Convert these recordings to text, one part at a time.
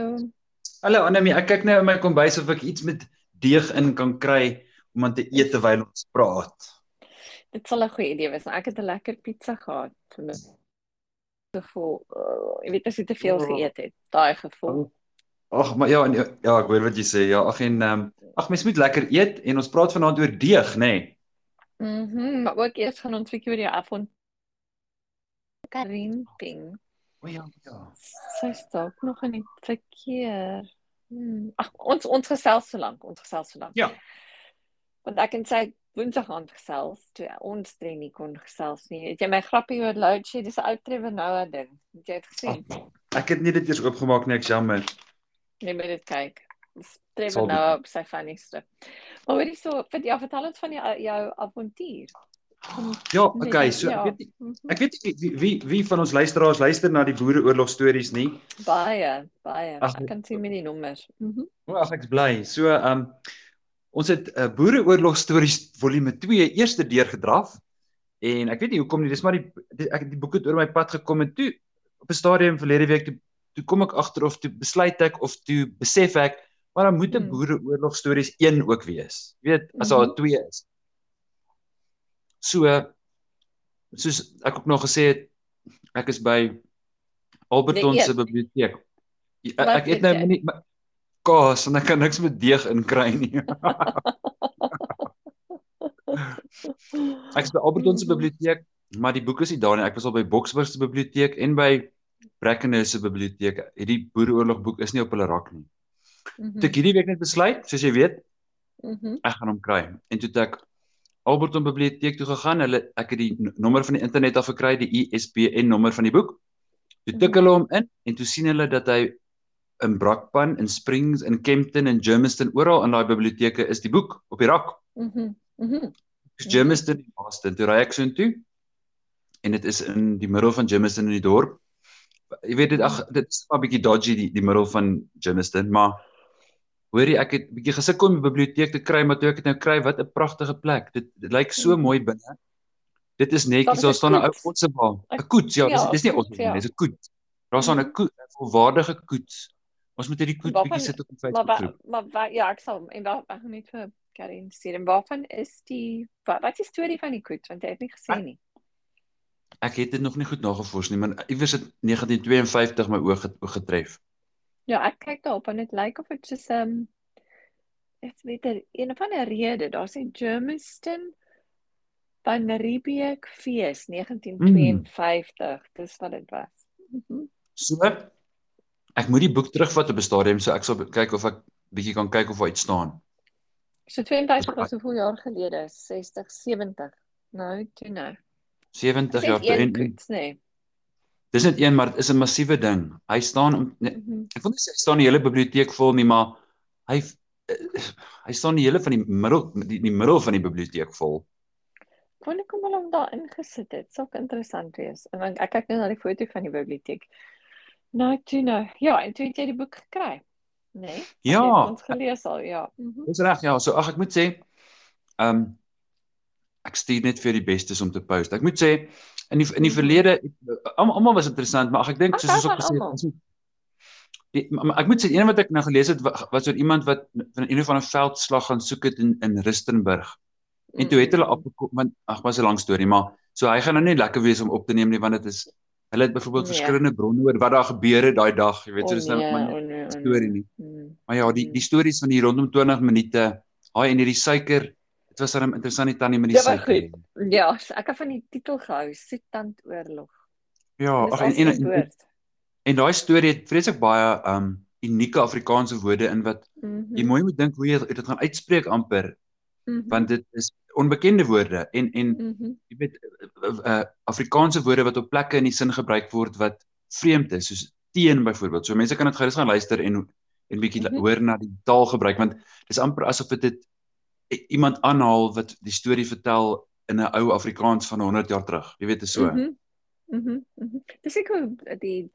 Hallo. Hallo Annelie, ek kyk nou in my kombuis of ek iets met deeg in kan kry om aan te eet terwyl ons praat. Dit sal 'n goeie idee wees. Ek het 'n lekker pizza gehad vanmiddag. Gevoel, uh, ek weet as jy te veel Oh. geëet het, daai gevoel. Ag, maar ja, nee, ja, ek hoor wat jy sê. Ja, ag en ehm ag mens moet lekker eet en ons praat vanaand oor deeg, nê? Nee. Mhm, maar ook eers gaan ons 'n bietjie oor die afond Karin Ping. O ja, ja. Sy staak nog in die verkeer. Hmm. Ag, ons ons gesels so lank, ons gesels so lank. Ja. Want ek en sy Woensdag aand gesels toe ons drie nie kon gesels nie. Het jy my grappie oor load shed? Dis 'n ou Trevor Noah ding. Het jy dit gesien? Ek het nie dit eers oopgemaak nie, ek jammer. Jy moet dit kyk. Trevor Noah op sy funnieste. Maar hoorie so, vir ja, vertel ons van jou jou avontuur. Ja, Nee, okay, so ja. ek weet nie, mhm. ek weet nie wie wie wie van ons luisteraars luister na die boereoorlog stories nie. Baie, baie. Ag, Ek kan sien met die nommers. Mhm. O, ag ek's bly. So, ehm um, ons het 'n uh, boereoorlog stories volume 2 eerste deurgedraf en ek weet nie hoekom nie, dis maar die, die ek die boek het oor my pad gekom en toe op 'n stadium verlede week toe toe kom ek agter of toe besluit ek of toe besef ek maar dan moet 'n Hmm. boereoorlog stories 1 ook wees. Jy weet, as daar Mhm. 2 is. So soos ek ook nog gesê het, ek is by Alberton Nee, se eet. biblioteek. Ek eet eet nou nie kaas en ek kan niks met deeg inkry nie. Ek is by Alberton se biblioteek, maar die boeke is nie daar nie. Ek was al by Boksburg se biblioteek en by Brackenhurst se biblioteek. Hierdie Boereoorlog boek is nie op hulle rak nie. Mhm. Toe ek hierdie week net besluit, soos jy weet, Mhm. ek gaan hom kry. En toe het ek Alberton biblioteek toe gegaan. Hulle ek het die nommer van die internet af gekry, die ISBN nommer van die boek. Toe tik hulle hom in en toe sien hulle dat hy in Brakpan, in Springs, in Kempton en Germiston oral in daai biblioteke is die boek op die rak. Mhm. Mhm. Dis Mhm. Germiston en Boston. Toe ry ek soontoe en dit is in die middel van Germiston in die dorp. Jy weet dit ag dit is 'n bietjie dodgy die die middel van Germiston, maar hoorie ek het bietjie gesukkel om die biblioteek te kry, maar toe ek dit nou kry, wat 'n pragtige plek. Dit, dit lyk so Mhm. mooi binne. Dit is netjies, daar 'n staan 'n ou koets. koetsebaan. 'n Ek- Koets, ja, dis ja, dis nie 'n koets, koetsebaan, ja. dis 'n koets. Daar staan 'n Mhm. koets, 'n volwaardige koets. Ons moet hierdie koets bietjie sit op die Maar wa, groep. maar wa, ja, ek sal en waar ek net vir Karin stuur. En waarvan is die wat, wat is die storie van die koets want jy het nie gesê nie. Ek het dit nog nie goed nagevors nie, maar iewers het 1952 my oog getref. Ja, ek kyk daarop en dit lyk of dit soos ehm um, ek weet er een van 'n rede, daar sê Germiston van Riebeek fees 1952. Dis wat dit was. Mhm. So ek moet die boek terugvat op 'n stadium, so ek sal kyk of ek bietjie kan kyk of iets staan. So 52 was hoeveel jaar gelede? 60, 70. Nou, toe nou. 70 Dis jaar koets, nee. Dis net een, maar dit is 'n massiewe ding. Hy staan om nee, Mhm. ek wil nie sê hy staan die hele biblioteek vol nie, maar hy eh, hy staan die hele van die middel die, die middel van die biblioteek vol. Wonder kom hulle hom daar ingesit het. Sou interessant wees. En dan ek kyk nou na die foto van die biblioteek. Nou, toe nou. Ja, en toe het jy die boek gekry. Nee? Ja. Ons gelees al, ja. Mhm. Dis reg, ja. So ag ek moet sê, ehm um, ek stuur net vir die bestes om te post. Ek moet sê in die in die Mhm. verlede almal was interessant, maar ag ek dink soos ons ook gesê het, ons die, maar, maar ek moet sê een wat ek nou gelees het wa- was oor iemand wat van een van 'n veldslag gaan soek het in in Rustenburg. En toe het hulle mm, afgekom, want ag was 'n lang storie, maar so hy gaan nou nie lekker wees om op te neem nie want dit is hulle het byvoorbeeld Nee. verskillende bronne oor wat daar gebeur het daai dag, jy weet, so dis nou nee, maar o net nee, o 'n storie nee. nie. Mm, Maar ja, die die stories van die rondom 20 minute. Haai en hierdie suiker. Dit was 'n interessante tannie met die was suiker. Ja, ek het van die titel gehou, Soetandoorlog. Ja, Dis ag al en en, en, woord. en daai storie het vreeslik baie um unieke Afrikaanse woorde in wat jy Mhm. mooi moet dink hoe jy dit gaan uitspreek amper, Mhm. want dit is onbekende woorde en en Mhm. jy weet uh, Afrikaanse woorde wat op plekke in die sin gebruik word wat vreemd is, soos teen byvoorbeeld. So mense kan dit gerus gaan luister en en bietjie Mhm. hoor na die taalgebruik want dis amper asof dit iemand aanhaal wat die storie vertel in 'n ou Afrikaans van 100 jaar terug. Jy weet is so. Mhm. Mhm. Mhm. Dis ek hoe die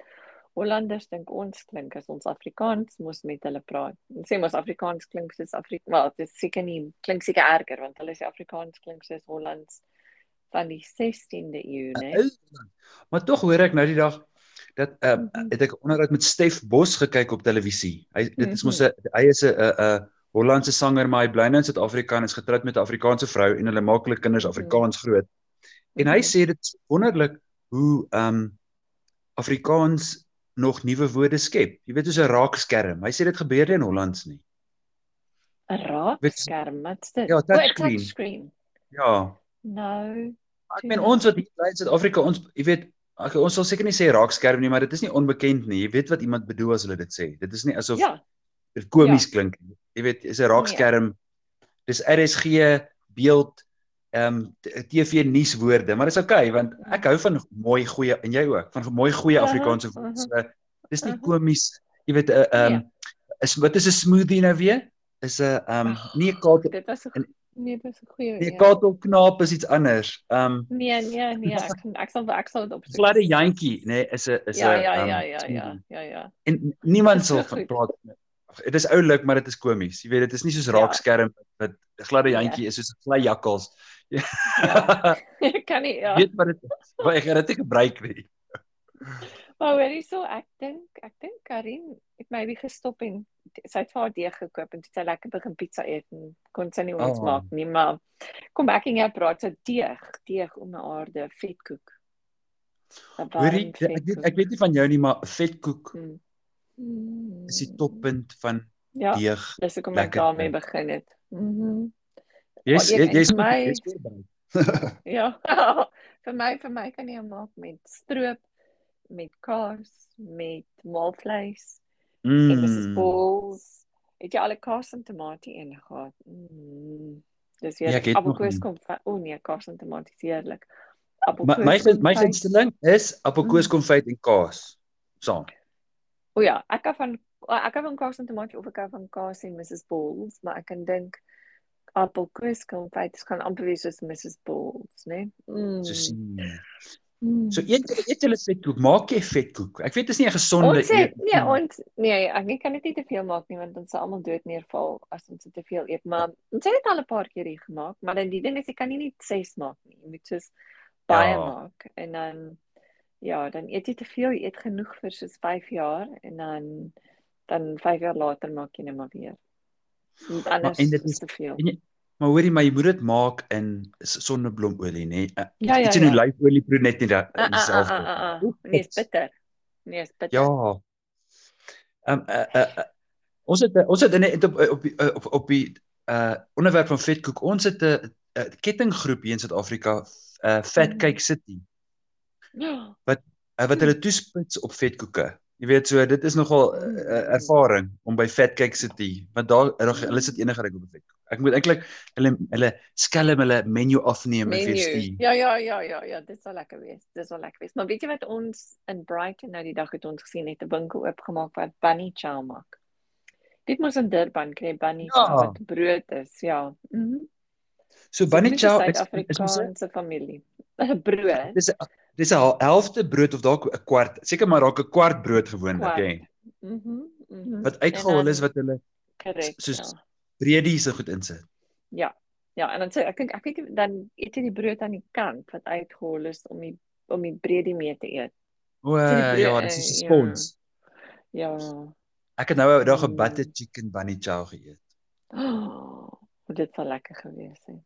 Hollanders dink ons klink as ons Afrikaans mos met hulle praat. Ons sê mos Afrikaans klink soos Afrika, wel, dit seker nie klink seker erger want hulle sê Afrikaans klink soos Hollands van die 16de eeu, né? Maar tog hoor ek nou die dag dat uh, Mhm. het ek 'n onderhoud met Stef Bos gekyk op televisie. Hy dit is mos Mhm. 'n hy is 'n 'n 'n Hollandse sanger maar hy bly nou in Suid-Afrika en is getroud met 'n Afrikaanse vrou en hulle maak hulle kinders. Afrikaans groot. En hy sê dit is wonderlik hoe ehm um, Afrikaans nog nuwe woorde skep. Jy weet soos 'n raakskerm. Hy sê dit gebeur nie in Hollands nie. 'n raakskerm, wat's dit? Ja, O, 'n touchscreen. touchscreen. Ja. Nou, Ek Ja. meen ons wat hier bly in Suid-Afrika, ons jy weet okay, ons sal seker nie sê raakskerm nie, maar dit is nie onbekend nie. Jy weet wat iemand bedoel as hulle dit sê. Dit is nie asof ja, dit komies klink nie. Jy weet, is 'n raakskerm. Dis RSG beeld ehm um, TV nuuswoorde, maar dis okay want ek hou van mooi goeie en jy ook van mooi goeie Aha, Afrikaanse aha. woorde. So, dis nie Aha. komies. Jy weet 'n uh, ehm um, is wat is 'n smoothie nou weer? Is 'n ehm um, nie 'n katel dit was 'n nee, dit was 'n goeie. nie 'n ja. katelknaap is iets anders. Ehm um, Nee, nee, nee, ek ek sal ek sal dit opsoek. gladde jantjie, nê, nee, is 'n is 'n Ja, ja, ehm, ja, ja, ja, ja, ja. En niemand sal van praat. Ag, Dit is oulik, maar dit is komies. Jy weet, dit is nie soos Ja. raakskerm wat 'n gladde Nee. jantjie is soos 'n glad jakkals. Ja. Ek kan nie ja. weet wat dit is. Maar ek gaan dit gebruik nie. Maar hoorie so, ek dink, ek dink Karin het maybe gestop en sy het vir haar deeg gekoop en het sy lekker begin pizza eet en kon sy nie ons Oh. maak nie, maar kom ek en jy praat so deeg, deeg om 'n aarde vetkoek. Hoorie, ek weet ek weet nie van jou nie, maar vetkoek Mm. Mm. is die toppunt van Ja, deeg. dis hoekom ek lekker daarmee begin het. Mhm. Jy's jy's my-. Ja. vir my vir my kan jy hom maak met stroop, met kaas, met maalvleis. En dis is Mm. balls. Het jy al 'n kaas en tamatie in gehad? Mm. Dis Ja, weer nog appelkoos konfyt. O nee, kaas en tamatie is heerlik. My Appelkoos. my my gunsteling is appelkoos Mm. konfyt en kaas saam. O ja, ek hou van ek hou van kaas en tamatie of ek hou van kaas en Mrs Balls, maar ek kan dink appelkoos konfyt kan amper wees soos Mrs Balls, né? Nee? So sien. Mm. So eet julle eet julle vetkoek, maak jy vetkoek. Ek weet dit is nie 'n gesonde Ons het eet- nee, ons nee, ek nie- kan dit nie te veel maak nie want ons sal almal dood neerval as ons dit te veel eet, maar ons het dit al 'n paar keer hier gemaak, maar dan die ding is jy kan nie net 6 maak nie. Jy moet soos baie Ja. maak en dan ja, dan eet jy te veel, jy eet genoeg vir soos 5 jaar en dan dan 5 jaar later maak jy net maar weer. Anders en dit is te veel. en Maar hoorie, maar jy moet dit maak in s- sonneblomolie, nê? Uh, Ja, ja, Iets in ja. olyfolie proe net nie dat Ah, ah, dieselfde. ah, ah, ah. Nee, is bitter. Nee, is bitter. Ja. Ehm uh, uh, uh, ons het ons het net op op op op die uh onderwerp van vetkoek. Ons het 'n uh, kettinggroep hier in Suid-Afrika, uh Fat Mhm. Cake City, Ja. Uh, wat hulle toespits op vetkoeke. Jy weet so, dit is nogal 'n uh, ervaring om by Fat Cake City, want daar hulle sit enige reg op 'n vetkoek. Ek moet eintlik hulle hulle skelm hulle menu afneem en vir menu. stuur. Ja, ja, ja, ja, ja, dit sal lekker wees. Dit sal lekker wees. Maar weet jy wat ons in Brighton nou die dag het ons gesien het 'n winkel oopgemaak wat bunny chow maak. Dit moet in Durban kry bunny Ja. chow wat brood is, ja. Mhm. So bunny dis 'n chow is 'n- Suid-Afrikaanse familie. 'n Brood. dis 'n dis 'n hel- helfte brood of dalk 'n kwart, seker maar dalk 'n kwart brood gewoonlik, hè. Mhm. Mhm. Wat dan- is wat hulle korrek. soos ja. breedies so goed insit. Ja. Ja, en dan sê ek dink ek nie dan eet jy die brood aan die kant wat uitgehol is om die om die breedie mee te eet. O So die brood- ja, dis is 'n eh, spons. Ja. Ek het nou 'n dag 'n Mm. butter chicken bunny chow geëet. Oh, dit sal lekker gewees het.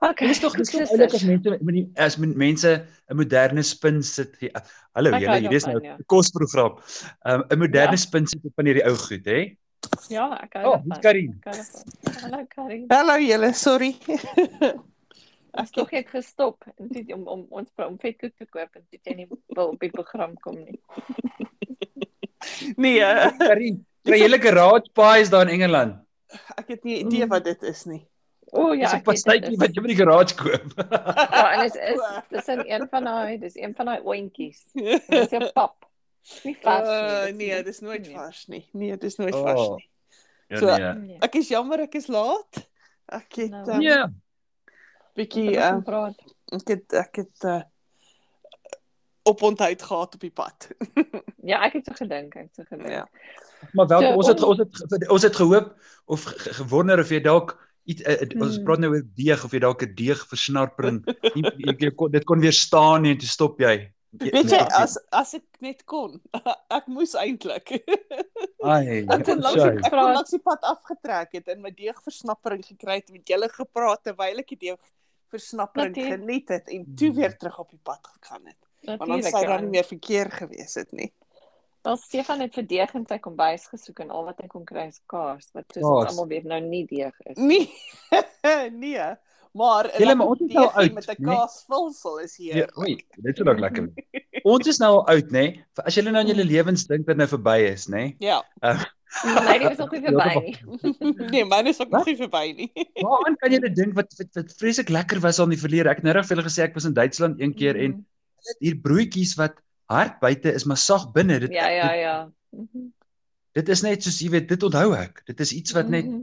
Okay. Dit is tog dis tog sisters. oulik as mense met die as men- mense 'n moderne spin sit. uh, Hallo Ek julle, hou hierdie is nou ja. 'n kosprogram. Um 'n moderne Ja. spin sit op van hierdie ou goed, hè? Ja, ek hou Oh, dis Karin. Ek. Hallo Karin. Hallo julle, sorry. Ek tog het gestop dit om om ons om vetkoek te koop en dit nie wil op die program kom nie. nee, eh, Karin, kry jy lekker garage pies daar in Engeland? ek het nie idee wat dit is nie. O Dis ja, 'n weet dit pastytjie is- wat jy by die garage koop. Ja, en dit is dis is een van daai, dis een van daai oentjies. En Dis 'n pap. Nie vars Uh, nie. nee, dis nooit nee. vars nie. Nee, dis nooit Oh. vars nie. Ja So, nee. Nee. Ek is jammer ek is laat. Ek het Nou. um, Ja. bietjie Ons uh, gaan praat. ek het ek het uh, op onthoud gehad op die pad. Ja, ek het so gedink, ek het so gedink. Ja. Maar welkom, So, ons het ons- het ons het gehoop of ge- ge- gewonder of jy dalk iets uh, uh, ons Hmm. praat nou oor deeg of jy dalk 'n deeg versnarpering jy, jy kon dit kon weer staan nie en toe stop jy. Weet jy as as ek net kon. Ek moes eintlik. ai, Ek kon langs die, ek kon langs die pad afgetrek het en my deegversnappering gekry het met julle gepraat terwyl ek die deegversnappering Natuurlijk. geniet het en toe weer terug op die pad gegaan het. Want dan Natuurlik. sou ja. nie meer verkeer gewees het nie. Wel Stefan het vir deeg in sy kombuis gesoek en al wat hy kon kry is kaas wat soos Kaas. ons almal weet nou nie deeg is. Nee. nee. Maar Julle, maar ons is nou oud, met 'n nee? kaasvulsel is Ja, hier. oei, dit sou dalk lekker wees. Ons is nou al oud, nê? Nee? As julle nou aan julle lewens dink wat nou verby is, nê? Nee? Ja. Nee, dit is nog nie verby nie. nee, myne is ook nog nie verby nie. Waaraan kan julle dink wat wat, wat vreeslik lekker was al in die verlede? Ek het nou reg vir julle gesê ek was in Duitsland een keer en hulle het hier broodjies wat hard buite is maar sag binne. Dit ja, ja, dit, ja. Mhm. dit is net soos jy weet, dit onthou ek. Dit is iets wat net Mhm.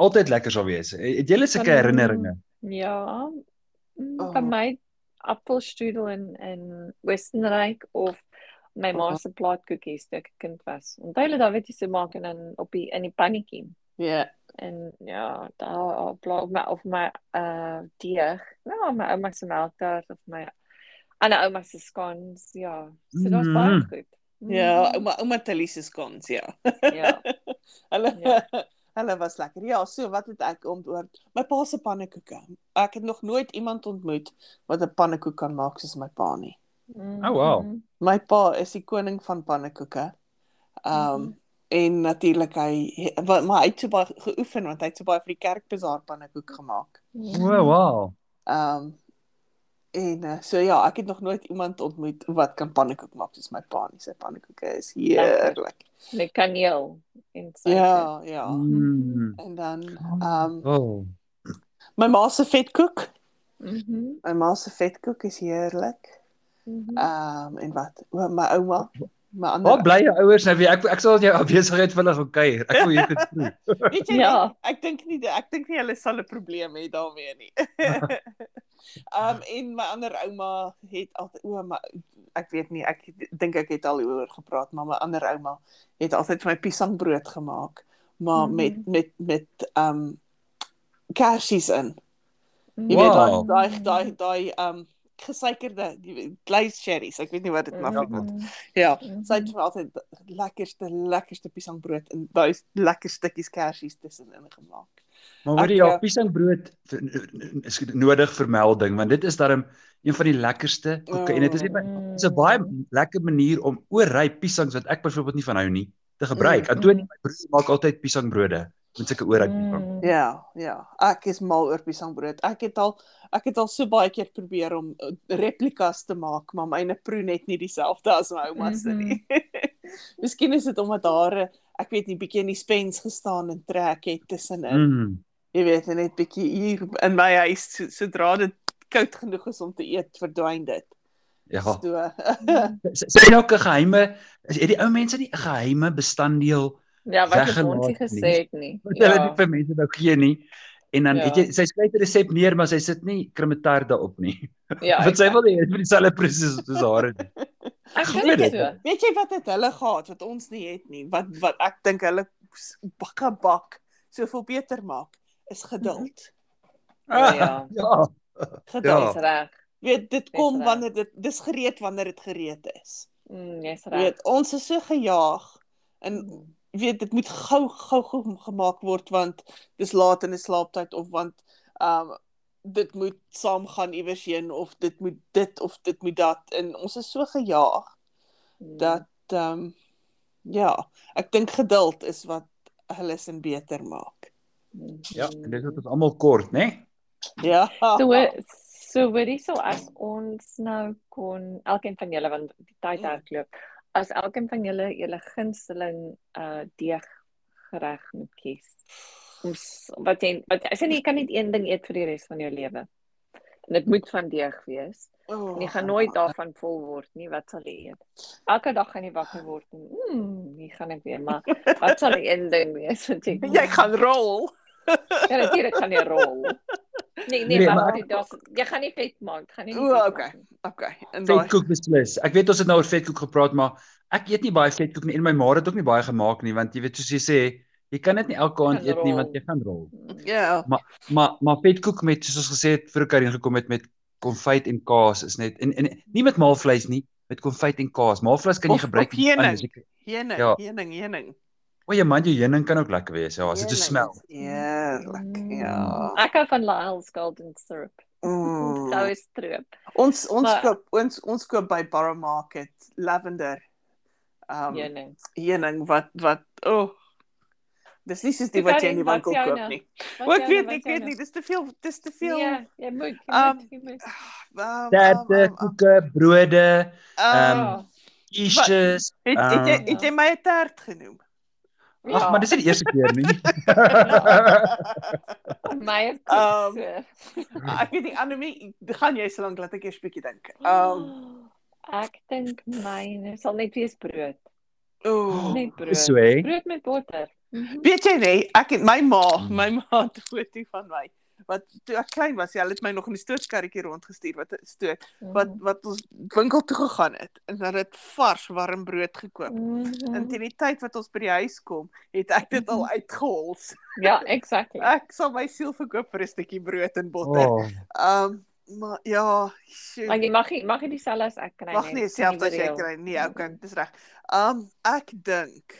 altyd lekker sal wees. Het julle sulke herinneringe? Ja. Mm, Oh. By my appelstrudel in in Westenryk of my ma se plaatkoekies toe ek 'n kind was. Onthou hulle daar weet jy se maak en dan op die in die pannetjie. Ja. En ja, daar op of my of my uh deeg. Ja, my ouma se melktart of my ander ouma se scones, ja. So dit was baie goed. Ja, Mhm. ouma ouma Tilly se skons, ja. Ja. Hulle Ja. hulle was lekker. Ja, so wat het ek onthoor? My pa se pannekoeke. Ek het nog nooit iemand ontmoet wat 'n pannekoek kan maak soos my pa nie. Oh, wow. My pa is die koning van pannekoeke. Ehm um, Mhm. en natuurlik hy wa- maar hy het so baie geoefen want hy het so baie vir die kerkbazaar pannekoek gemaak. Mhm. O, wow. Ehm um, en uh, so ja, ek het nog nooit iemand ontmoet wat kan pannekoek maak soos my pa nie. Sy pannekoeke is heerlik. Met kaneel en suiker. Ja, ja. Mm. En dan ehm um, Oh. my ma se vetkoek. Mhm. My ma se vetkoek is heerlik. Mhm. Ehm um, en wat? O, my ouma, my Waar ander bly jou ouers nou weer? Ek ek sal jou afwesigheid vir hulle gaan kuier. Ek wil hier goed proe. Weet jy Ja. ek dink nie ek dink nie hulle sal 'n probleem hê daarmee nie. Ehm um, en my ander ouma het altyd o, maar ek weet nie, ek dink ek het al hieroor gepraat, maar my ander ouma het altyd vir my piesangbrood gemaak, maar Mhm. met met met ehm um, kersies in. Jy weet Wow. daai daai daai daai ehm um, gesuikerde glazed cherries. Ek weet nie wat dit in Afrikaans. Mhm. Ja, Mhm. sy het vir altyd lekkerste lekkerste piesangbrood en daai lekker stukkies kersies tussenin gemaak. Maar hoor jy, Ek, ja, piesangbrood is nodig vermelding want dit is darm een van die lekkerste koeke en dit is net Mm. 'n baie lekker manier om oorryp piesangs wat ek byvoorbeeld nie van hou nie te gebruik. Mm. Antonie my broer maak altyd piesangbrode met sulke oorryp piesang. Mm. Ja, ja. Ek is mal oor piesangbrood. Ek het al ek het al so baie keer probeer om uh, replikas te maak, maar myne proe net nie dieselfde as my ouma se nie. Miskien is dit omdat daar 'n ek weet nie bietjie in die spens gestaan en trek het tussenin. Mm. Jy weet, net bietjie hier in my huis so, sodra dit koud genoeg is om te eet, verdwyn dit. Ja. So Sy sê nou 'n geheime het die ou mense nie 'n geheime bestanddeel Ja, wat het ons gesê het nie. wat hulle Ja. nie vir mense nou gee nie. En dan Ja. weet jy sy skryf 'n resep neer maar sy sit nie krematar daarop nie. Ja. Want sy wil nie vir dieselfde presies soos haar nie. Ek Glo dink dit. so. Weet jy wat het hulle gehad wat ons nie het nie? Wat wat ek dink hulle bakke bak soveel beter maak is geduld. Ja, ja. ja. Geduld. Dis reg. Weet dit kom reg. wanneer dit dis gereed wanneer dit gereed is. Mm, jy's Jy reg. Weet ons is so gejaag en weet dit moet gou gou gou gemaak word want dis laat in die slaaptyd of want um dit moet saamgaan iewers heen of dit moet dit of dit moet dat en ons is so gejaag Mm. dat ehm um, ja, ek dink geduld is wat hulle sin beter maak. Mhm. Ja, en dit is ons almal kort, né? Ja. So so hoorie so as ons nou kon elkeen van julle want die tyd Ja. hardloop as elkeen van julle julle gunsteling uh deeg gereg moet kies. Om s- wat jy wat as jy kan net een ding eet vir die res van jou lewe. En dit moet van deeg wees. Oh, En jy gaan nooit daarvan vol word nie. Wat sal jy eet? Elke dag gaan jy wakker word en mm, hier gaan ek weer, maar wat sal die een ding wees wat jy Jy gaan rol. Ja, natuurlik gaan jy rol. Nee, nee, Nee, maar, maar- maar dit jy gaan nie vet maak, gaan nie. O, okay. Okay. En daai Vetkoek beslis. Ek weet ons het nou oor vetkoek gepraat, maar ek eet nie baie vetkoek nie en my ma het ook nie baie gemaak nie want jy weet soos jy sê, jy kan dit nie elke aand eet nie want jy gaan rol. ja. Maar maar vetkoek met soos ons gesê het vir Karin gekom het met konfyt en kaas is net en, en nie met maalvleis nie, met konfyt en kaas. Maalvleis kan jy Of- gebruik of in heuning. anders. Heuning, Ja. heuning, heuning. O, jy man, jou heuning kan ook lekker wees. Ja, as dit so smel. is Heerlik. Ja. Ek hou van Lyle's golden syrup. Mm. Gou is stroop. Ons ons Maar- koop ons ons koop by Borough Market lavender. Um Heuning. heuning wat wat o oh, Dis nie soos die wat jy in die winkel koop joune? nie. O, ek joune, weet ek weet nie, dis te veel, dis te veel. Ja, jy moet, jy Um, moet. Um, Terte, um, um, koeke, brode, ehm, Ja. quiches. het, het jy ehm, het jy my 'n tert genoem? Ag, Ja. maar dis nie die eerste keer nie. my is Um, ek weet nie Anomie, gaan jy so lank laat ek eers bietjie dink. Um ek dink myne sal net wees brood. ooh. Net brood. So hè. Brood met botter. Mhm. Weet jy nie, ek het my ma, Mm. my ma het 'n foto van my wat toe ek klein was, ja, hulle het my nog in die stootkarretjie rondgestuur wat stoot wat Mhm. wat ons winkel toe gegaan het en hulle het vars warm brood gekoop. Mhm. En teen die tyd wat ons by die huis kom, het ek dit al Mhm. uitgehols. Ja, exactly. Ek sal my siel verkoop vir 'n stukkie brood en botter. Oh, Um maar ja, shoot. Maar jy mag nie mag nie dieselfde as ek kry Mag nie dieselfde as jy kry nie. Okay, dis reg. Um ek dink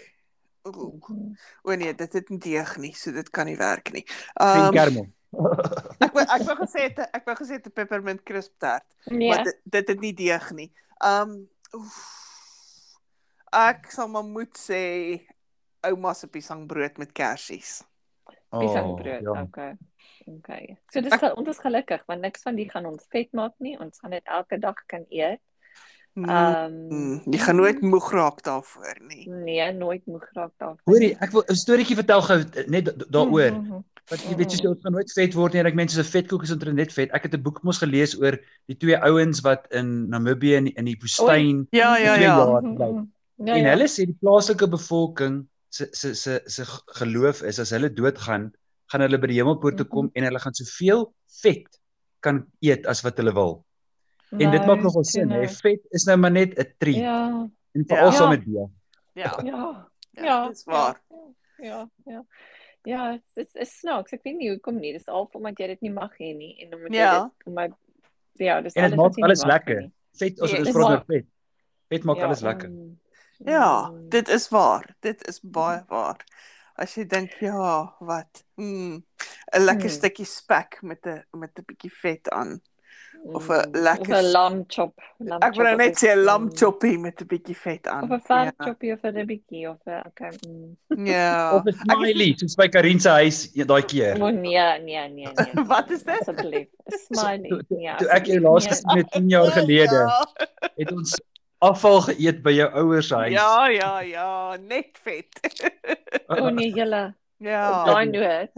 Mhm. o nee, dit het nie deeg nie, so dit kan nie werk nie. geen Um kermel. ek wou ek wou gesê het ek wou gesê het 'n peppermint crisp tart, Nee. maar dit dit het nie deeg nie. Um oef, ek sal maar moet sê ouma se piesangbrood met kersies. Piesangbrood. ja. Okay. Okay. So dis ge- ons is gelukkig want niks van die gaan ons vet maak nie. Ons gaan dit elke dag kan eet. Mm, Ehm mm, jy gaan nooit moeg raak daarvoor nie. nee, nooit moeg raak daarvan. Hoorie, ek wil 'n storieetjie vertel gou eh, net da- daaroor. Mhm. Wat jy weet jy ons gaan nooit vet word nie en ek mense se vetkoekies is net vet. Ek het 'n boek mos gelees oor die twee ouens wat in Namibië in die, in die woestyn Ja, ja, ja. jaar Mhm, bly. mhm. Ja, En ja. hulle sê die plaaslike bevolking se se se se geloof is as hulle doodgaan, gaan hulle by die hemelpoort toe kom en hulle gaan soveel vet kan eet as wat hulle wil. En dit maak nogal sin, hè. Vet is nou maar net 'n treat Ja. en veral Ja. saam met bier. Ja, Ja. ja, Ja. dis waar. Ja, ja. Ja, dit is, is snaaks. Ek weet nie hoekom nie. Dis al omdat jy dit nie mag hê nie en omdat Ja. jy dit omdat ja, dis En dit alles maak wat jy nie alles lekker. nie. Vet as Ja, ons dit praat oor maak- vet. Vet maak Ja, alles lekker. mm, Ja, mm. dit is waar. Dit is baie waar. As jy dink ja, wat? Mm, 'n lekker Hmm. stukkie spek met 'n met 'n bietjie vet aan. Of 'n lekker of 'n s- lam chop. lam Ek nou chop net sê 'n iets, lam mm, choppie met 'n bietjie vet aan. Of 'n vark choppie of 'n ribbetjie of 'n okay. mm. Ja. Of 'n smiley soos by Karin se huis ja, daai keer. O nee, nee, nee, nee. Wat is dit? Asseblief. Smiley. Toe- toe- Nee. Toe ek jou laas nie. gesien het 10 jaar gelede, Ja. het ons afval geëet by jou ouers se huis. Ja, ja, ja, net vet. O nee, julle. Op ja. daai noot.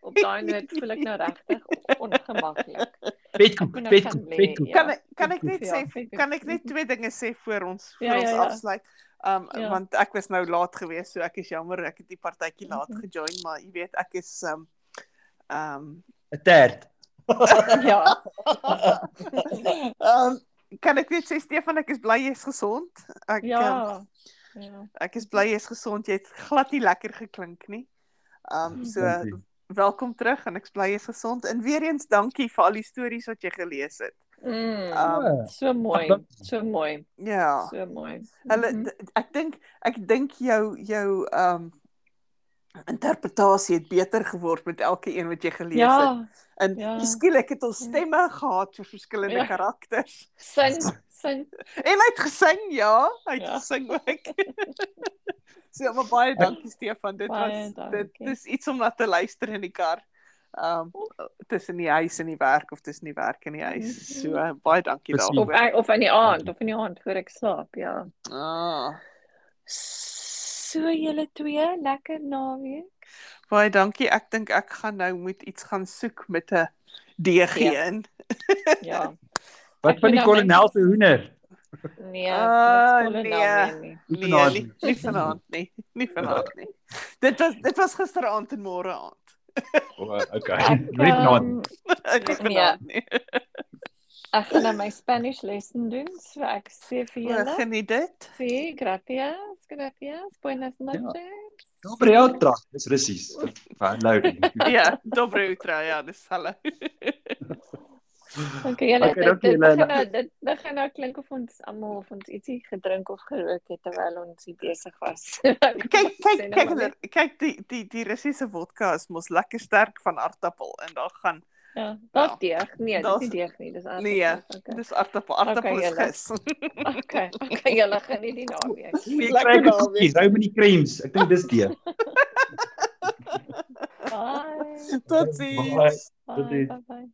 Op daai noot voel ek nou regtig ongemaklik. Vetkoek, Ek moet vetkoek, gaan lê, vetkoek. ja. Kan ek kan ek net Ja, sê kan ek net twee dinge sê voor ons voor Ja, ja, ons ja. afsluit? Um Ja. want ek was nou laat geweest, so ek is jammer ek het die partytjie laat Mhm. gejoin, maar jy weet ek is um um 'n Tert. Ja. um kan ek net sê Stefan, ek is bly jy's gesond. Ek um, Ja. Ja. ek is bly jy's gesond. Jy het glad nie lekker geklink nie. Um so Dankie. Welkom terug en ek's bly jy's gesond. En weer eens dankie vir al die stories wat jy gelees het. Mm, Um, so mooi, so mooi, ja. so mooi. Hulle Mhm. d- ek dink ek dink jou jou um interpretasie het beter geword met elke een wat jy gelees het. Ja, En ja. skielik het ons stemme gehad vir verskillende Ja. karakters. sin, sin. En hy het gesing, ja, hy het Ja. gesing ook. so maar baie dankie Stefan. Dit Baie was dit dankie. dis iets om na te luister in die kar. Um tussen die huis en die werk of tussen die werk en die huis. So baie dankie Precies. Of daarvoor. ek- of in die aand, of in die aand voor ek slaap, ja. Ah, So julle twee, lekker naweek. baie dankie. Ek dink ek gaan nou moet iets gaan soek met 'n DG Ja. in. Ja. Wat Ek van die nou kolonel se hoender? Nee, niks nee. kolonel nie. Nee, nie, nie. nie vanaand nie. Nie vanaand nie. Dit was dit was gisteraand en môre aand. O, okay. Ek, Nie vanaand. ehm, nie vanaand nie. Ek gaan nou my Spanish lesson doen, so ek sê vir julle. Geniet dit. Sí, gracias, gracias. Buenas noches. Dobre outra. Dis Russies. Loading. Ja, dobre utra, ja, dis hallo. Okay, julle Okay, dit dit begin nou dit begin nou klink of ons almal of ons ietsie gedrink of gerook het terwyl ons hier besig was. Kyk kyk nou kyk kyk die die die Russiese vodka is mos lekker sterk van aartappel en daar gaan Ja, daar's deeg. Nee, dis nie deeg nie, dis aardappel. nee, Okay. dis aartappel. Aartappel Okay, is gis. Okay, okay, julle geniet die naweek. Ek Lekker kry naweek. koekies, hou met die creams. Ek dink dis die. Bye. Totsiens. Bye. Bye. Totsiens. Bye. bye.